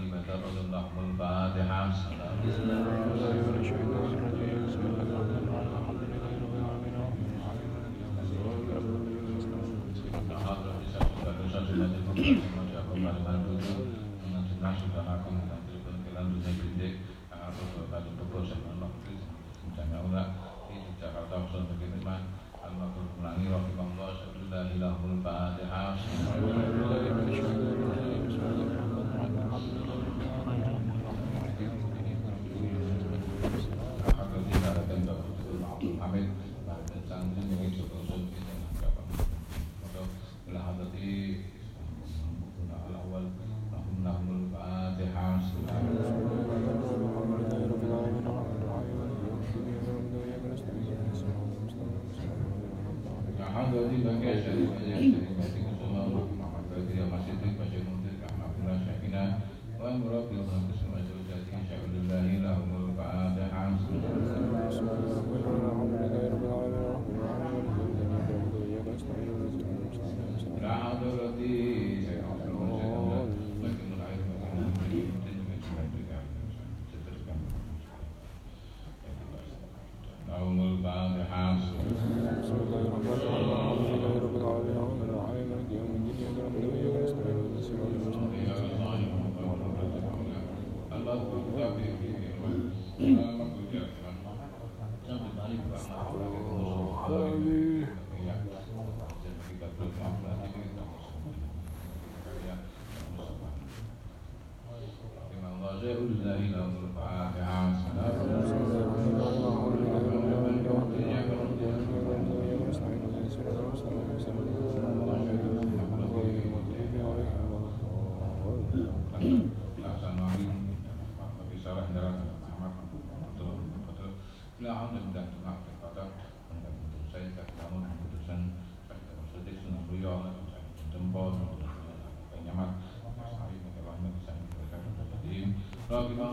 الكريمة رجل لهم Alhamdulillah, Alhamdulillah, Alhamdulillah, Alhamdulillah, Alhamdulillah,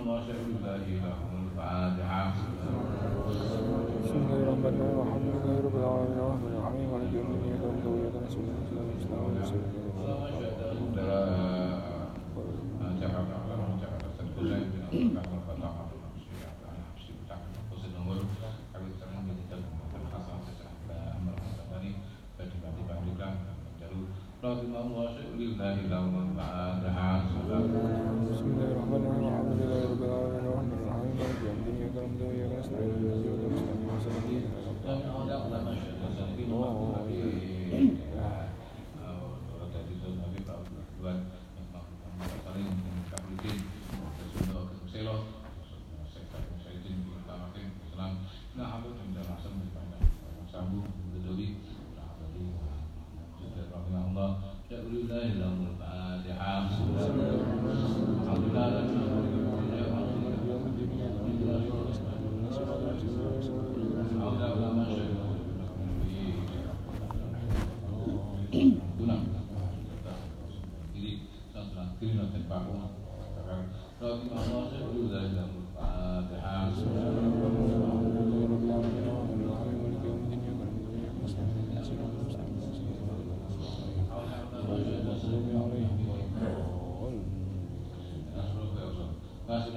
Bismillahirrahmanirrahim. Alhamdulillahi rabbil alamin. Wa hamdulillahi rabbil alamin. Wa hamdulillahi rabbil alamin. Wa hamdulillahi.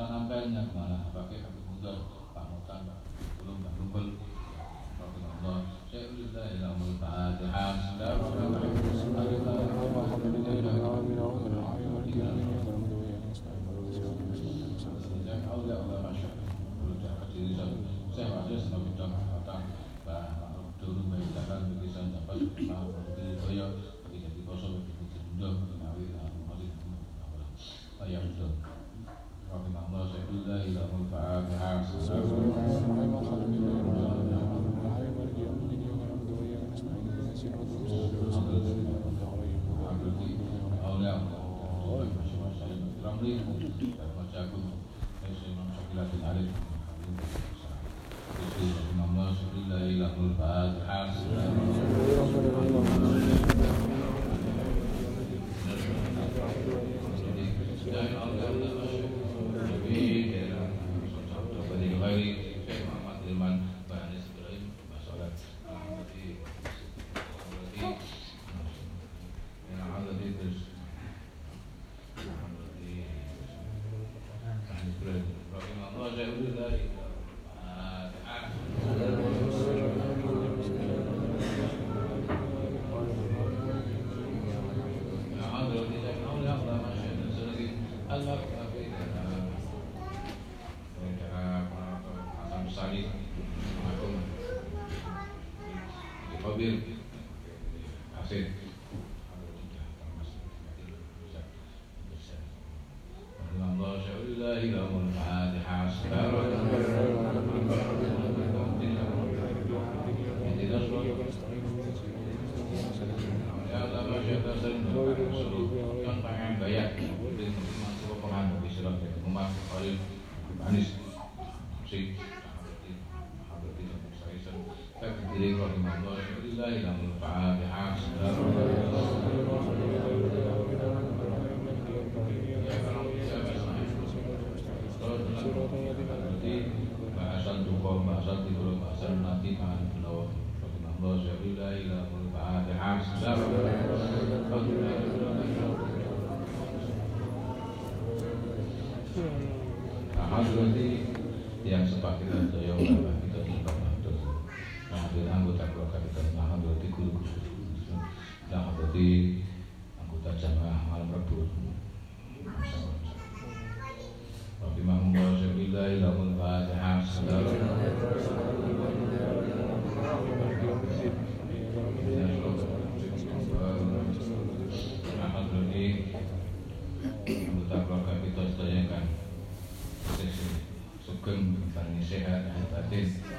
tempat nempelnya ke mana pakai Habib Mundar Pak Mutan Belum Pak Rumpel Pak Allah Syekh Ulillah Ilhamul Fatihah itu yang sepakat dan doyo karena kita sempat mengatur, alhamdulillah anggota keluarga kita alhamdulillah guru-guru, alhamdulillah anggota jamaah malam rebut Yes.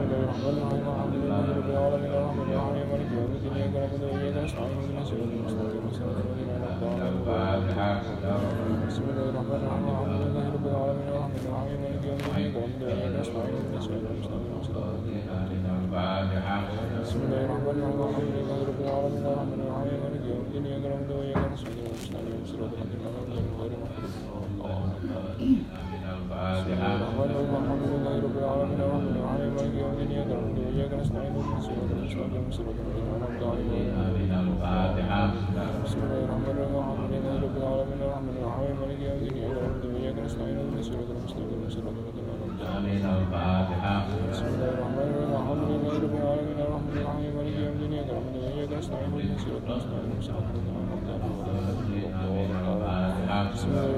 محمد الرحمن الرحيم الحمد لله رب العالمين الرحمن الرحيم مالك يوم الدين اياك نعبد واياك نستعين اهدنا الصراط المستقيم صراط الذين انعمت عليهم بسم الله الرحمن الرحيم الحمد لله رب العالمين الرحمن الرحيم مالك يوم الدين اياك نعبد واياك نستعين اهدنا الصراط المستقيم صراط الذين انعمت عليهم بسم الله الرحمن الرحيم الحمد لله رب العالمين الرحمن الرحيم مالك يوم الدين اياك نعبد واياك نستعين اهدنا الصراط الذين انعمت عليهم غير المغضوب عليهم ولا الضالين آمين الفاتحة الحمد لله رب العالمين الرحمن الرحيم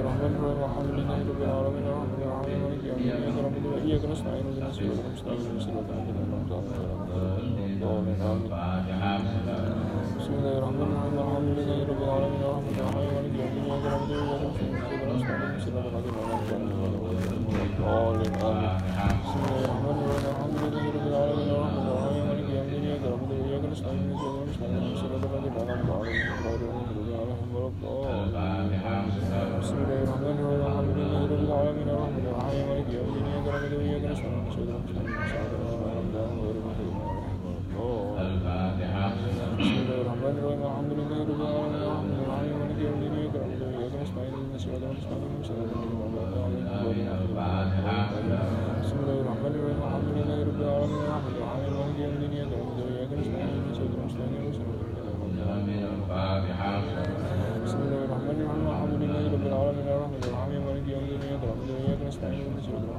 الرحمن الرحيم الحمد لله رب العالمين الرحمن الرحيم مالك يوم الدين اهدنا الصراط المستقيم صراط الذين انعمت عليهم غير المغضوب عليهم ولا الضالين الرحمن الرحيم الحمد لله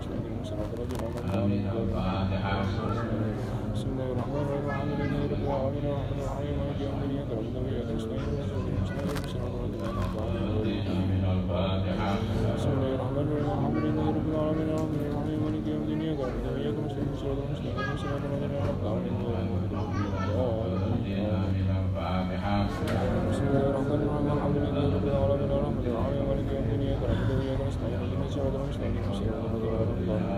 Bismillahirrahmanirrahim. Alhamdulillahirabbil alamin. Arrahmanirrahim. Maliki yaumiddin. Iyyaka na'budu wa iyyaka nasta'in. Ihdinas siratal mustaqim. Siratal ladzina an'amta 'alaihim ghairil maghdubi 'alaihim waladdallin.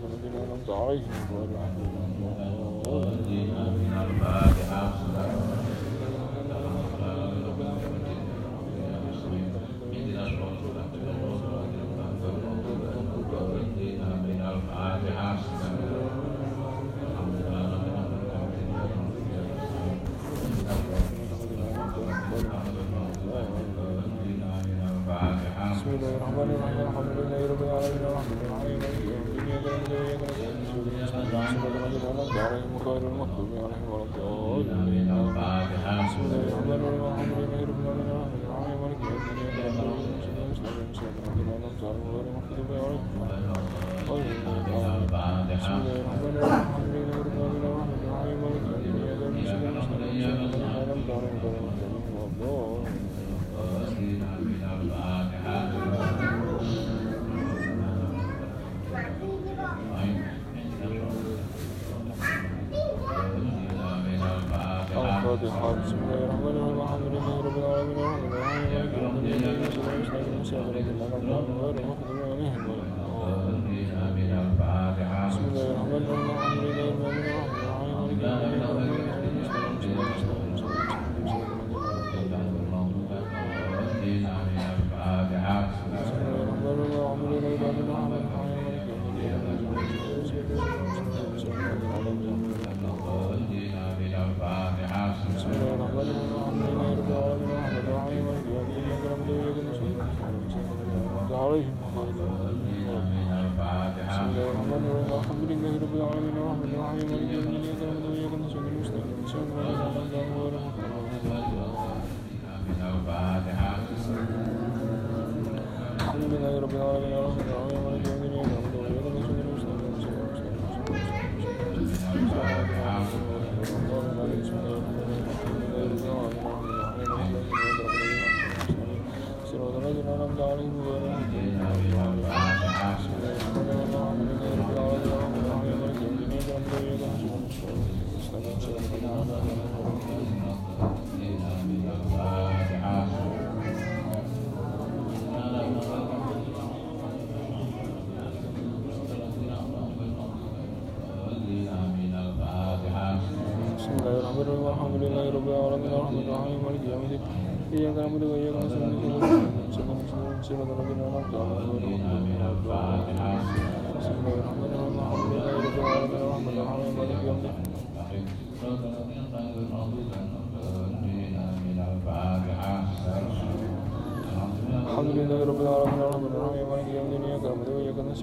可能今天能早一些 Gracias.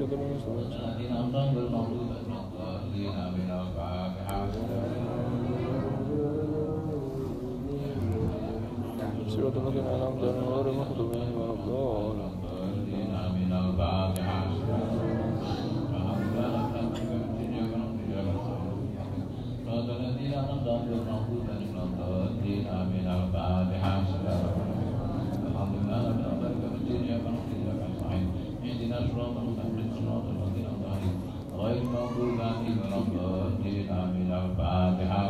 Sirotul Muslimin akan Alhamdulillah Alhamdulillah Alhamdulillah Alhamdulillah Alhamdulillah Alhamdulillah Alhamdulillah Alhamdulillah Alhamdulillah Alhamdulillah Alhamdulillah Alhamdulillah Alhamdulillah اهدنا صراط المستقيم صراط الذين انعمت عليهم غير المغضوب عليهم ولا الضالين امين الفاتحه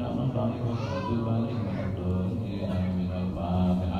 Bismillahirrahmanirrahim. Alhamdulillahirabbil alamin. Innaa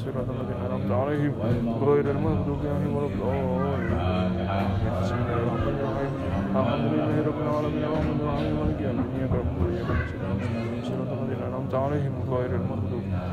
sih rasa makin haram soalnya ibu dan yang ini oh Bismillahirrahmanirrahim Alhamdulillahirrahmanirrahim Alhamdulillahirrahmanirrahim Alhamdulillahirrahmanirrahim Alhamdulillahirrahmanirrahim Alhamdulillahirrahmanirrahim Alhamdulillahirrahmanirrahim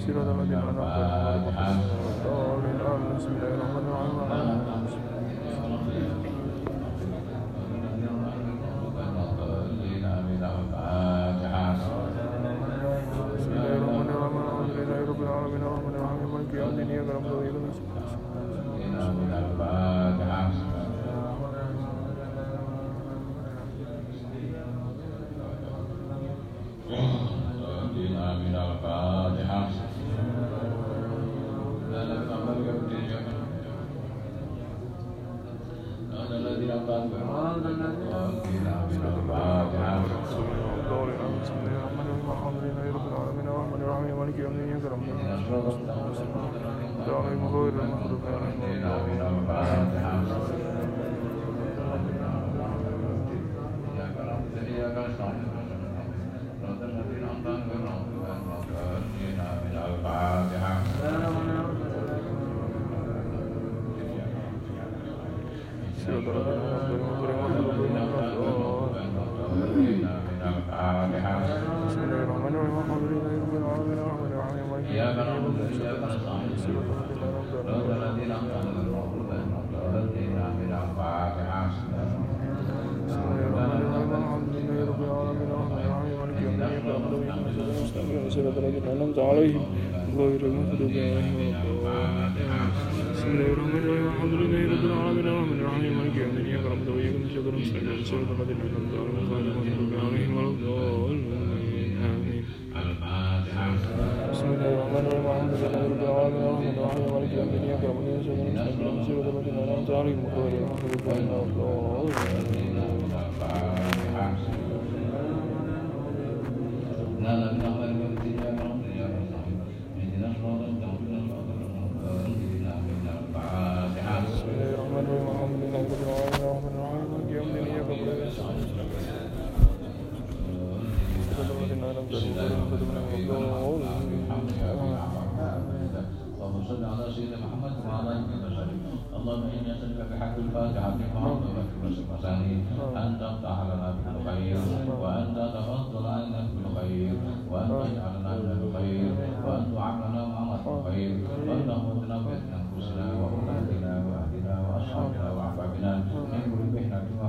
Bismillahirrahmanirrahim. Bismillahirrahmanirrahim. Bismillahirrahmanirrahim. Bismillahirrahmanirrahim. Bismillahirrahmanirrahim. Bismillahirrahmanirrahim. Bismillahirrahmanirrahim. Bismillahirrahmanirrahim. Bismillahirrahmanirrahim. Bismillahirrahmanirrahim.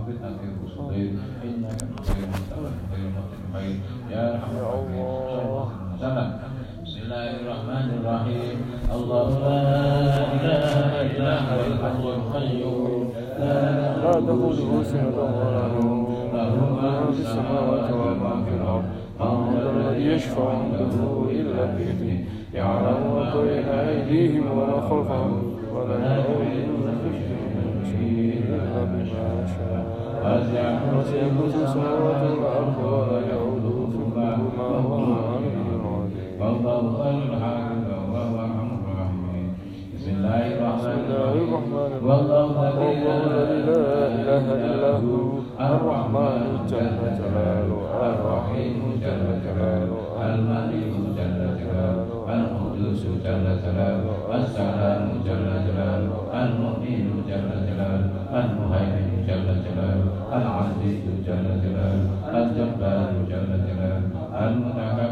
محنه وفتنه وصدير إنك خير مستقبل خير خير يا أرحم الراحمين. بسم الله الرحمن الرحيم. الله لا إله إلا هو الحي القيوم لا تأخذه سنة ولا نوم له ما في السماوات وما في الأرض من الذي يشفع عنده إلا بإذنه يعلم ما بين أيديهم وما خلفهم ولا يؤمنون بشيء بسم الله الرحمن الرحيم والله الذي لا إله إلا هو الرحمن جل جلاله الرحيم جل جلاله الملك جل جلاله القدوس جل جلاله السلام جل جلاله المؤمن جل جلاله المهيمن جل جلاله العزيز جل جلاله الجبار جل جلاله المتكبر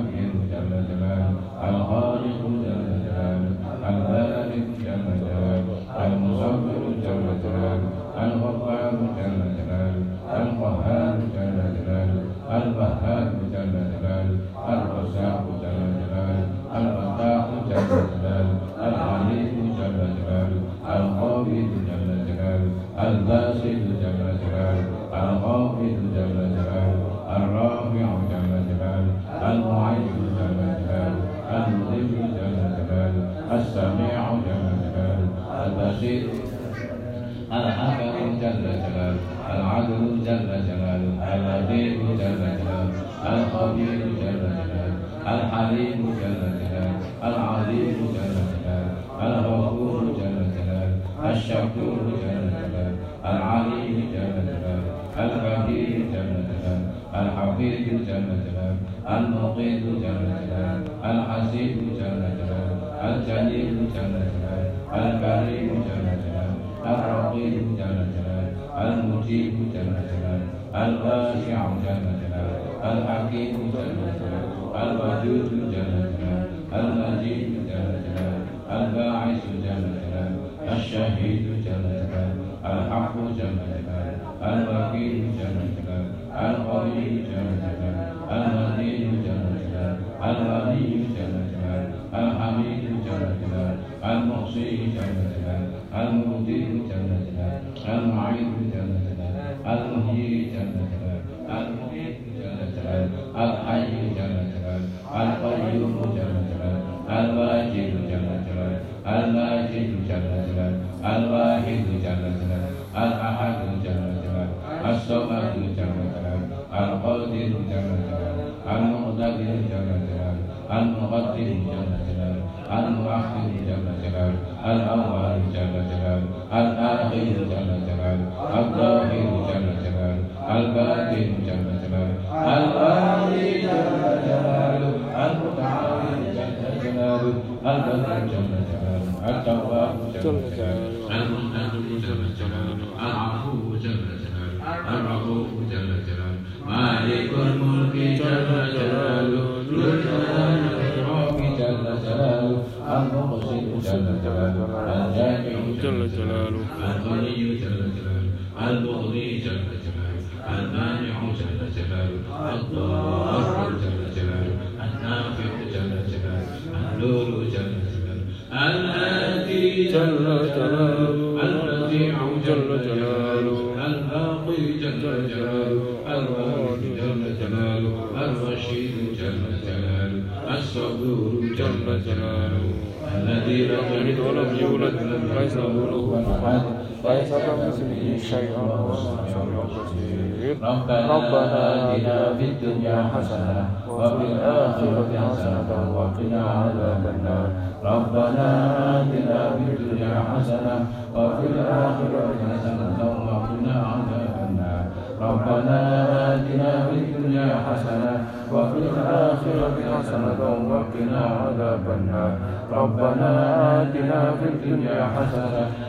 الحفيظ جل جلاله المقيت جل جلاله الحسيب جل جلاله الجليل جل جلاله الكريم جل جلاله الرقيب جل جلاله المجيب جل جلاله الواسع جل جلاله الحكيم جل جلاله الودود جل جلاله المجيد جل جلاله الباعث جل جلاله الشهيد جل جلاله الحق جل جلاله الوكيل جل جلاله القوي جل جلاله المتين جل جلاله الغني جل جلاله الحميد جل جلاله المحصي جل جلاله المبدئ جل جلاله المعيد جل جلاله المحيي جل جلاله المميت جل جلاله الحي جل جلاله القيوم God شر مثله شيئا وما شر بصير ربنا آتنا في الدنيا حسنة وفي الآخرة حسنة وقنا عذاب النار ربنا آتنا في الدنيا حسنة وفي الآخرة حسنة وقنا عذاب النار ربنا آتنا في الدنيا حسنة وفي الآخرة حسنة وقنا عذاب النار ربنا آتنا في الدنيا حسنة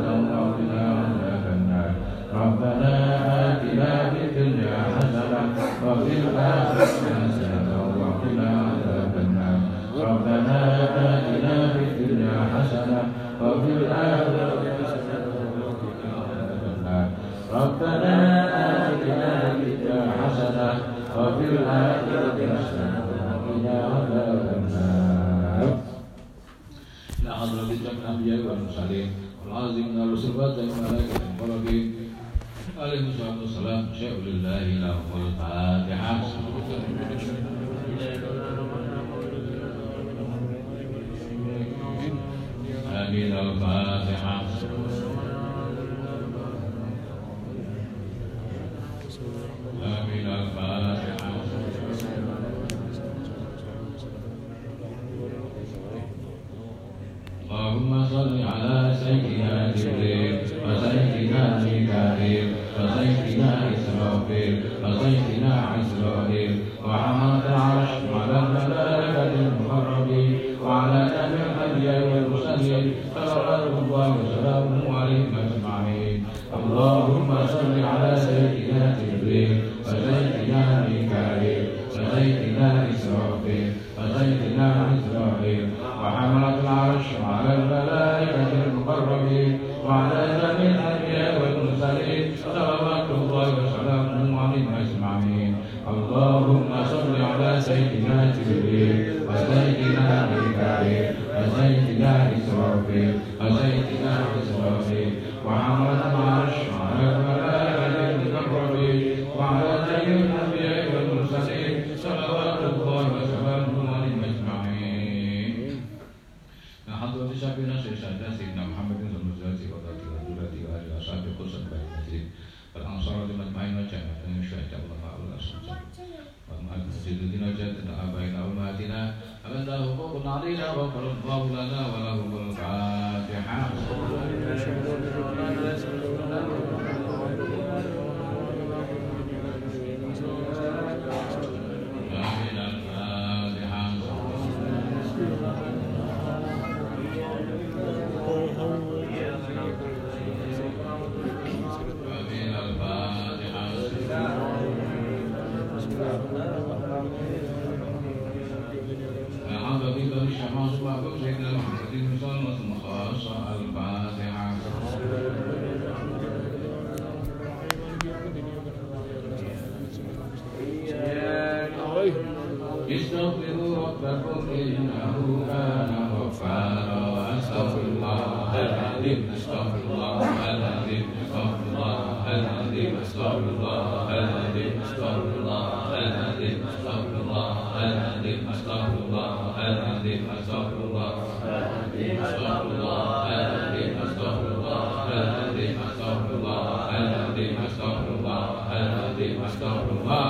العظيم استغفر الله العظيم استغفر الله العظيم استغفر الله العظيم استغفر الله العظيم استغفر الله العظيم استغفر الله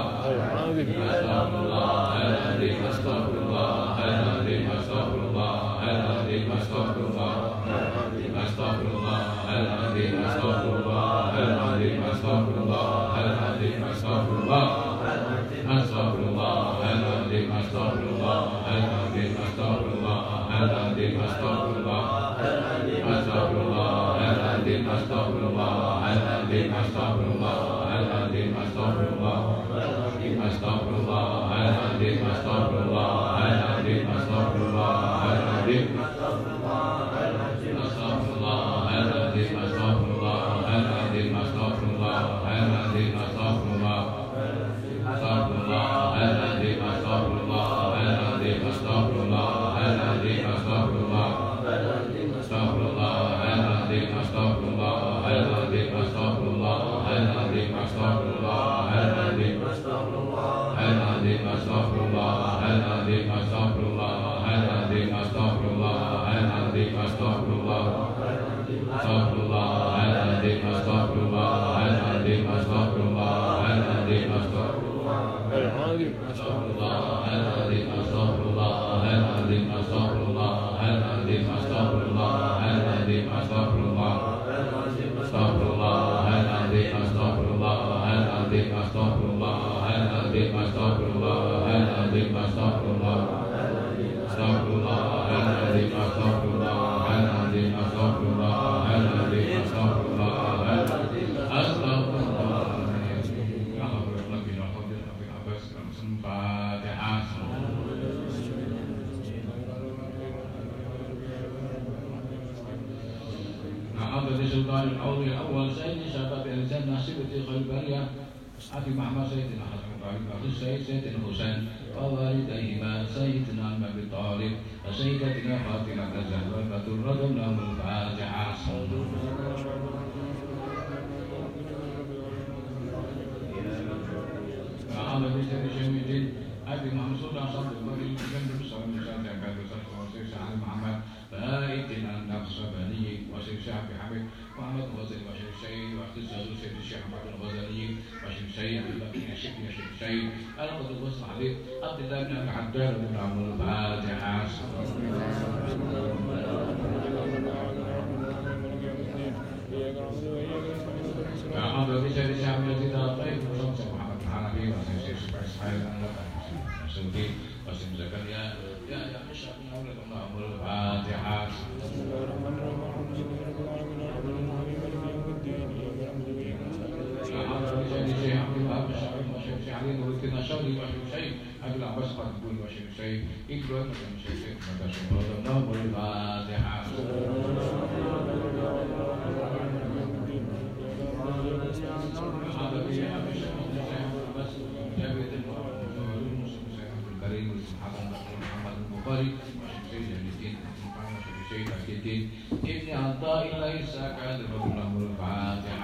العظيم استغفر الله العظيم استغفر الله العظيم استغفر الله العظيم استغفر الله استغفر الله العظيم استغفر الله العظيم استغفر الله العظيم استغفر الله الأول أول سيد شباب الإنسان نصيبتي خلبانية أبي محمد سيدنا حسن أبي سيد سيدنا حسين ووالديهما سيدنا أبي طالب وسيدتنا فاطمة الزهراء فتردم لهم الفاتحة على بيتنا جميع الدين أبي محمود أصاب المريض جنب الصوم سنة كان يصلي وسيسع محمد فائت النفس بني وسيسع بحبيب محمد غزالي واشر الشيء واحتج هذول شيخ الشيخ محمد الغزالي واشر الشيء يا شيخ يا شيخ الشيء أنا قد بص عليه قد لا من العدال من عمر الفاتحه أعوذ بك من شر ما تدافع وشمس محمد الحنفي وسيم شيخ إسماعيل السندي وسيم زكريا يا يا مشرق من أولاد الله الفاتحة بسم الله الرحمن الرحيم Ali Nuruddin Nasyar di Masyid Syekh Abdul Abbas Qadbun Masyid Syekh Ibrahim Masyid Syekh Masyid Syekh Masyid Syekh Masyid Syekh Masyid Syekh Masyid Syekh Ibn Atta'i laisa kadir Rabbul Amrul Fatiha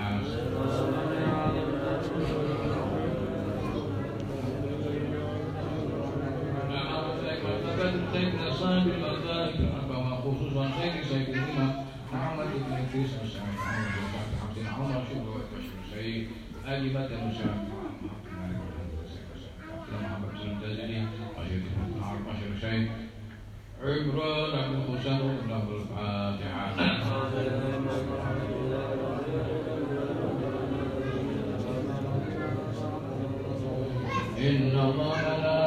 بشر الشيخ عمران بن له الفاتحة إن الله ملائكته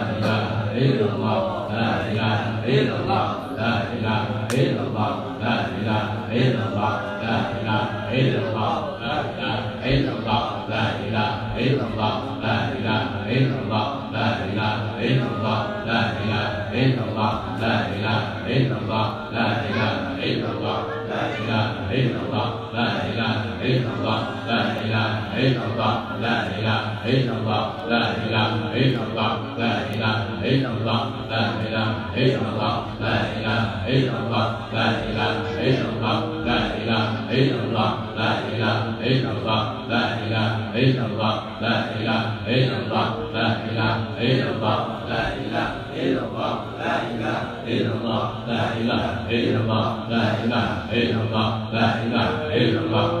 đại hỷ lạc đế sợ lạc đại hỷ lạc đế sợ lạc đại hỷ lạc đế sợ lạc đại hỷ lạc đế sợ lạc đại hỷ lạc đế sợ lạc đại hỷ lạc đế sợ lạc đại hỷ lạc đế sợ lạc đại hỷ lạc đế sợ lạc đại hỷ lạc đế sợ lạc đại hỷ lạc đế sợ lạc đại hỷ lạc đế sợ lạc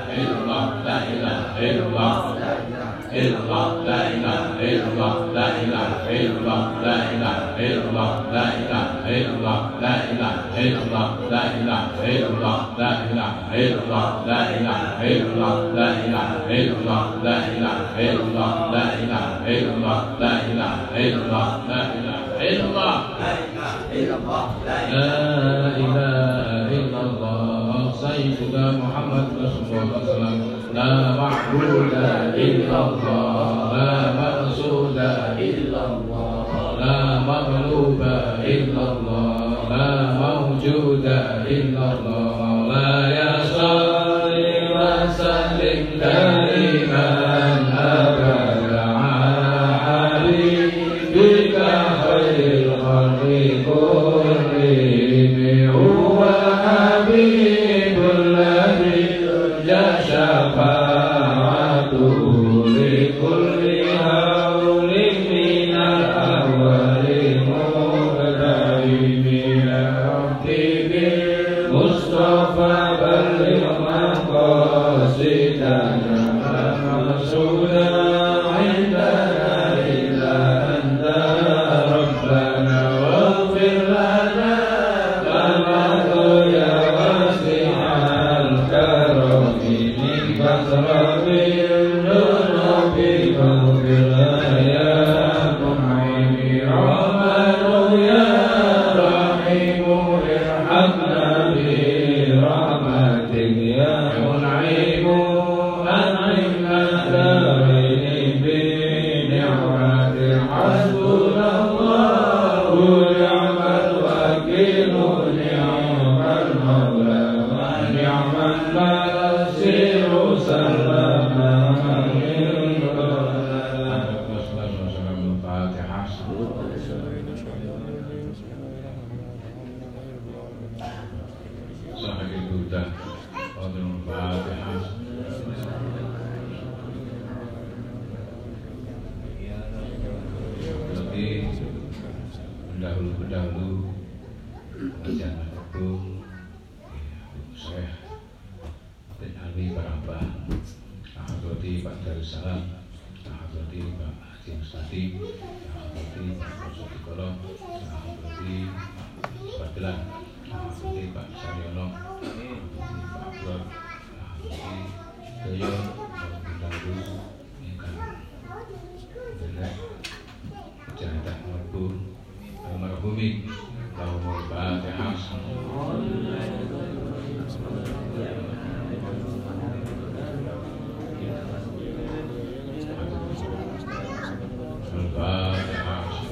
إلا الله إلا الله لا إله إلا الله لا إله إلا الله لا إله إلا الله لا إله إلا الله لا إله إلا الله لا إله إلا الله لا إله إلا الله لا إله إلا الله لا إله إلا الله لا إله إلا الله لا إله إلا الله لا إله إلا الله لا إله إلا الله لا إله إلا معبود إلا الله. لا مقصود إلا الله. لا مغلوب إلا الله. لا موجود إلا الله. لا يصل وسلم. Pendahulu pengajian Agung saya bin Ali Barabah Hadrati Pak Darussalam Hadrati Pak Haji Mustadi Hadrati Pak Koso Dikolo Hadrati Pak Fadilan Hadrati Pak Saryono Hadrati Pak Abror Hadrati Doyo pendahulu ingkang Derek Jadah Merbu Almarhumi Allahumma Fatihah Al-Fatihah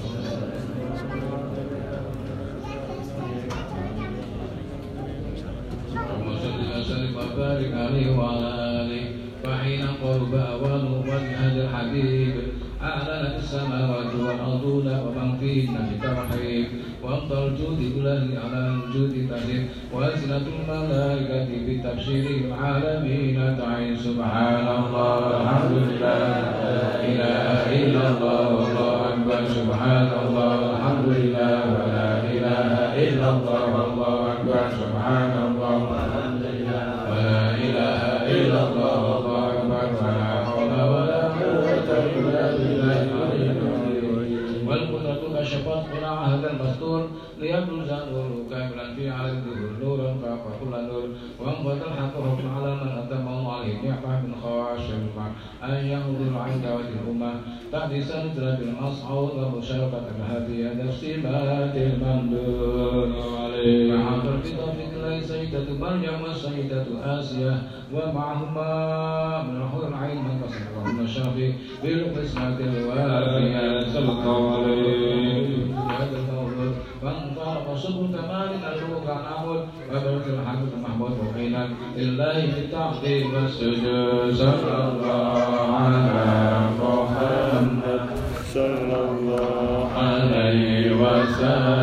اللهم صل وسلم وبارك عليه وعلى اله فحين قرب اوان وجه الحبيب أعلنت السماوات والأرض ومن فيهن بتوحيد وأفضل الجود كله على الجود تهيب وألسنة الملائكة بتبشير العالمين تعين سبحان الله الحمد لله لا إله إلا الله والله أكبر سبحان الله الحمد لله ولا إله إلا الله بعد سنترة المصعود وشوكة هذه الصفات الممدود عليه مع تربطة إليه سيدة مريم وسيدة آسيا ومعهما من حور العين من قصر اللهم شافي بالقسمة الوافية. آه، صلى الله عليه. فانطلق شكر كمال الروح نعود وبرك الحمد المحمود وقيلا لله في التعظيم والسجود. صلى الله عليه. Christ.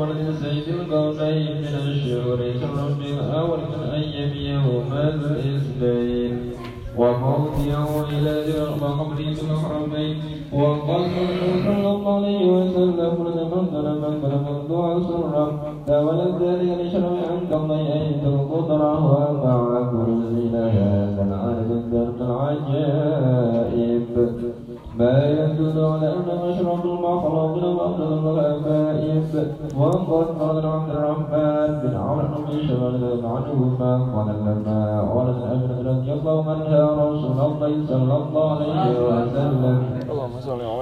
مرض سيد القومين من الشهور من الأول من أن يبيهما ذو الإثنين وموته إلى وقبره المحرمين وقال صلى الله عليه وسلم من ظلم من ظلم الدعاء سرا تولد ذلك لشرع عند الله أن تقدره مع كرسينا هذا العالم الدرب العجائب. ما يدل على أن مشروع المخلوق وأفضل الحبائب وقد قال عبد الرحمن بن عمر بن شبل عنهما قال لما ولد أن رضي الله عنها رسول الله صلى الله عليه وسلم.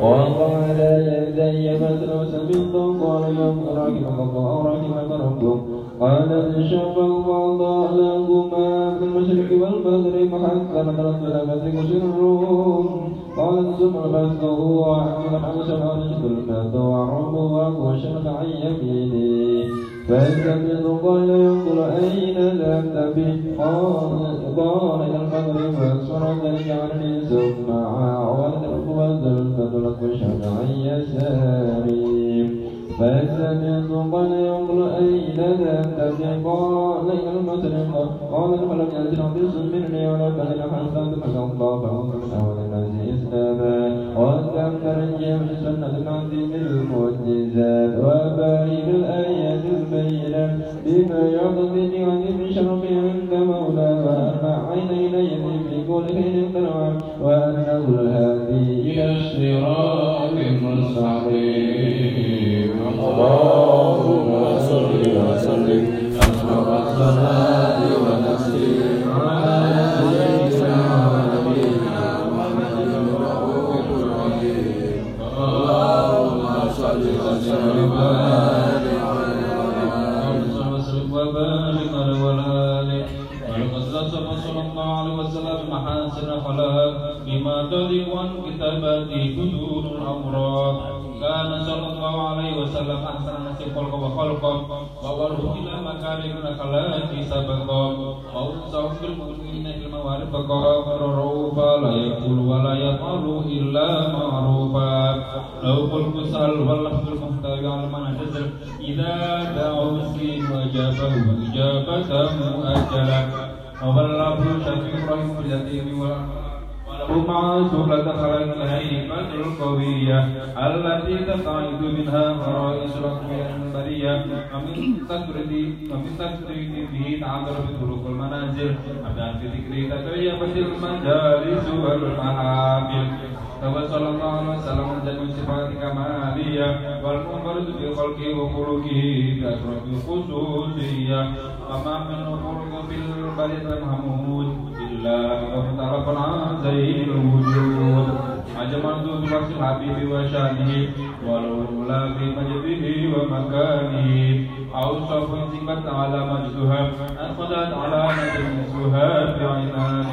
وقال يا يدي فتنوس بالله قال يوم رحمك الله رحمك ربكم قال إنشق الله لهما في المشرق والمغرب حتى إلى الأمسك سرهم قال الزمر فاسقه وعمل على شمال ثم وعمره وشرق عن يمينه. فإن لم فاستبدل قال ينظر أين ذهبت به قال إلى المغرب فانصر ذلك عني ثم عاود القوة ثم بلغت عن يساره. ليس من قال ينظر أين ذا تسيقا ليس المتنقى قال فلم ينزل قص مني ولا فهل حسن فكالله فأنت من أول الناس إسلاما وأنتم ترجع في سنة المهدي بالمعجزات وباين الآيات البينات بما يقضي وذب شرفي عند مولانا وأرفع عيني إليه في كل حين ترعى وأنه الهادي إلى الصراط. اللهم صل وسلم. أكبر الخلائق صلى الله عليه وسلم محاسن الخلاق بما تضيء كتابات كتب Rasulana sallallahu alaihi wasallam ahsana nasibul wa khalqam wa waruhu ila makarim nakalati sabaqam wa usau fil mu'minina bil mawarif qara rufa la yaqul wa la yaqulu illa ma'rufa. Law qul kusal wal lafzul muhtawi al manajil idza da'u muslim wa jabahu ijabatan mu'ajjala wa ballahu syafi'ur rahim bil مع سهلة خلق الهيبة القوية التي تقعد منها فرائس ركب البرية ومن تسرد ومن تسرد به تعذر بطرق المنازل أبدا في ذكره تتيبت المجالس والمحافل صلى الله عليه وسلم جميع صفات كمالية والمنفرد بخلقه وخلقه بأشرف الخصوصية وما من خلق في البلد المحمود لله اخترقنا زين الوجود. أجمل ذو حبيبي وشأنه ولولا في مجده ومكانه. أوصف سبت على مجدها أخذت على نجم سهاب عنانه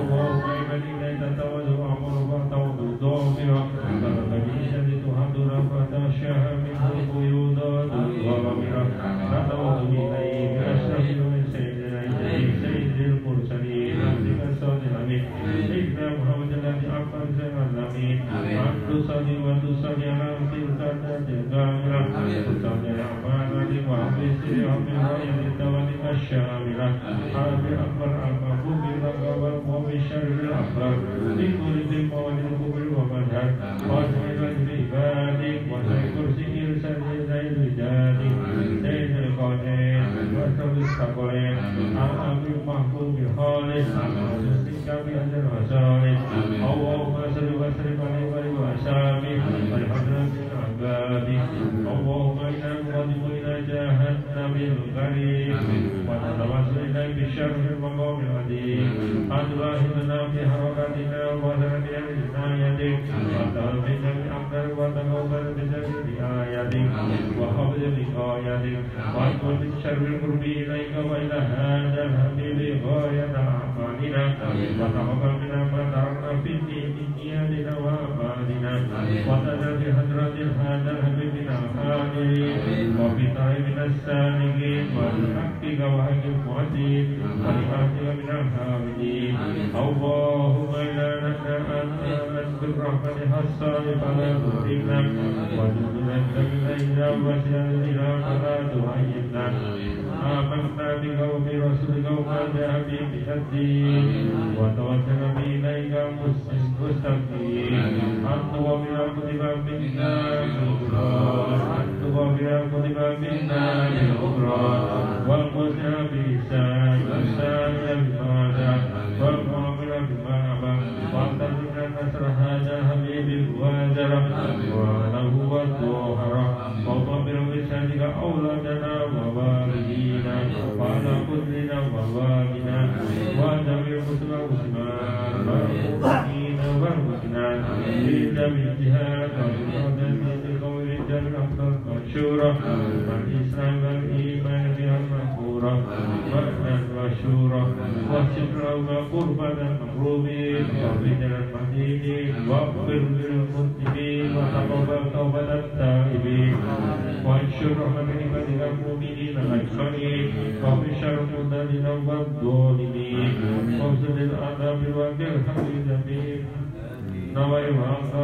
اللهم الأعمال وحفظ يوم الغاية التوالي الشاملة حرب أكبر المحبوب إليك بشر المقام العظيم أن تلاحظنا في حركاتنا وبصرنا بعنايتك وتغفرنا بأمر وتقبل بسبب آية حاجاتك وحفظ بقاياتك واكبر من شر القرب اليك والى هذا الحبيب غايه اعمالنا وتقبل منا ما تركنا في الدين من نياتنا واعمالنا وتدر بحضرة هذا الحبيب من الحاضرين وفي طريق السالكين ولحقك وحق المعدين ولحقك من الحامدين اللهم انا نسالك بالرحمة الصالحة فلا تهلكنا وجدنا إلى وسيلنا فلا تهيئنا آمنا بك وبرسولك وما جاء به من الدين وتوسلنا إليك مستقيم أنت وبرحمتك منا بالغفران أنت وبرحمتك منا بالغفران والمسلم بإحسان والسائل والشكر وقربة المقروبين وبدل المدينين واغفر للمذنبين وتقبل توبة التائبين وانشر رحمة عبادك المؤمنين أجمعين ومن شر المضلين والظالمين وافزد العذاب والجرح الجميل نوي وأنصار وعيدك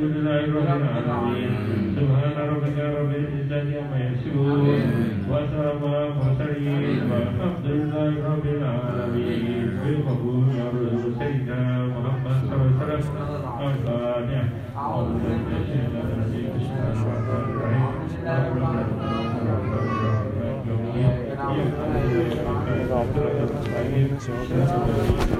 الحمد لله رب العالمين سبحان ربك رب العزة عما يصفون وسلام على المرسلين والحمد لله رب العالمين بالقبول رسول سيدنا محمد صلى الله عليه وسلم الفاتحة أعوذ بالله من الشيطان الرجيم بسم الله الرحمن Bismillahirrahmanirrahim.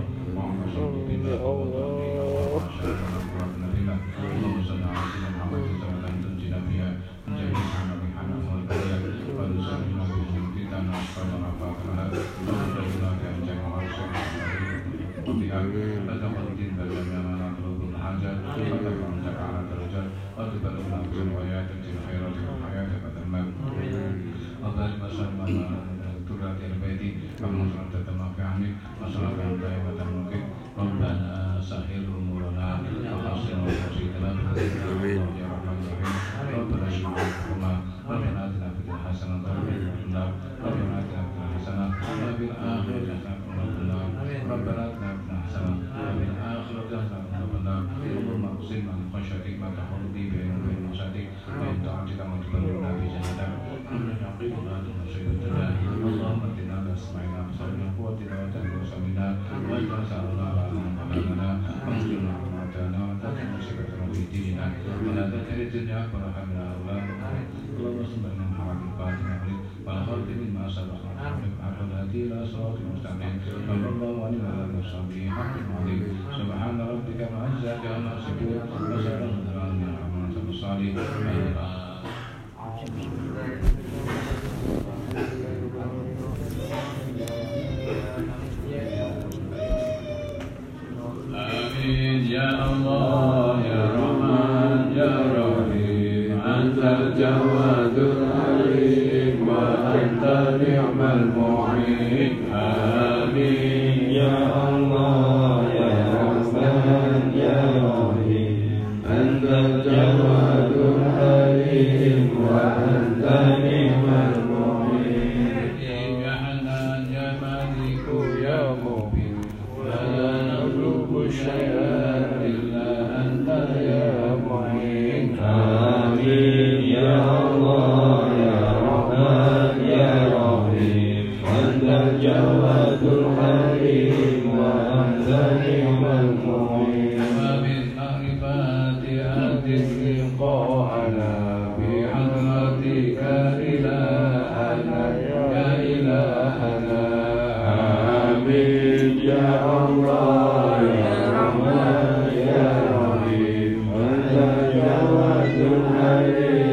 Rahman Ya Rahim Mana Jawadul Halim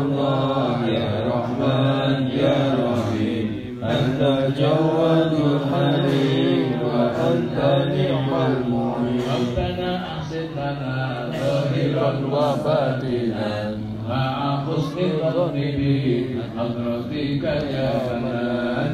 الله يا رحمن يا رحيم. أنت الجواد الحليم وأنت نعم المعين. ربنا أحسن لنا ظاهرا وباطنا مع حسن ظن بك حضرتك يا منان